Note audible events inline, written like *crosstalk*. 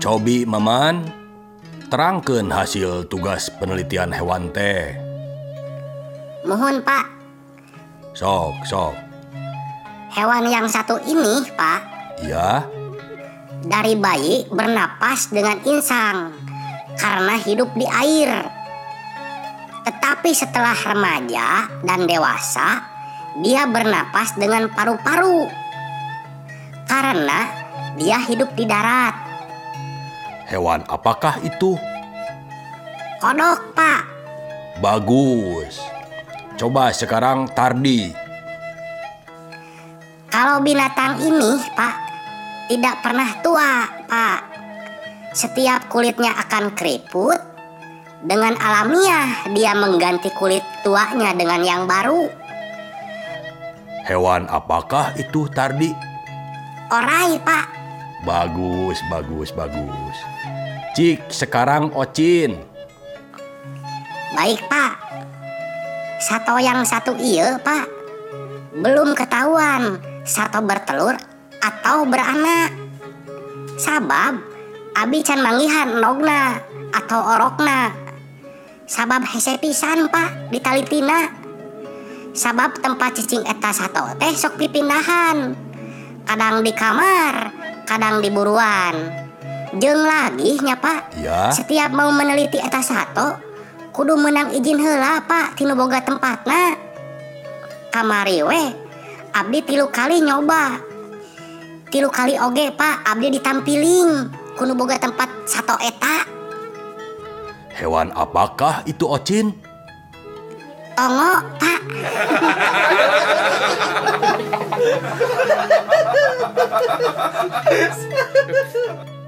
Cobi Maman, terangkan hasil tugas penelitian hewan teh. Mohon Pak, Sok, sok. hewan yang satu ini Pak, Ya, dari bayi bernapas dengan insang karena hidup di air. Tetapi setelah remaja dan dewasa, dia bernapas dengan paru-paru karena dia hidup di darat. Hewan apakah itu? Kodok, Pak. Bagus. Coba sekarang Tardi. Kalau binatang ini, Pak, tidak pernah tua, Pak. Setiap kulitnya akan keriput. Dengan alamiah, dia mengganti kulit tuanya dengan yang baru. Hewan apakah itu Tardi? Orai, Pak. Bagus, bagus, bagus. Cik, sekarang Ocin. Baik, Pak. Sato yang satu iya, Pak. Belum ketahuan sato bertelur atau beranak. Sabab, abi can manggihan nogna atau orokna. Sabab hese pisan, Pak, di talitina. Sabab tempat cicing eta sato teh sok pipindahan. Kadang di kamar, kadang diburuan. Jeng lagi nyapa ya. setiap mau meneliti atas satu kudu menang izin hela Pak Tinoboga tempat nah kamari we Abdi tilu kali nyoba. Tilu kali oge Pak Abdi ditampiling kudu boga tempat satu eta. Hewan apakah itu ocin? Tongo Pak. *laughs* Ha ha ha ha ha!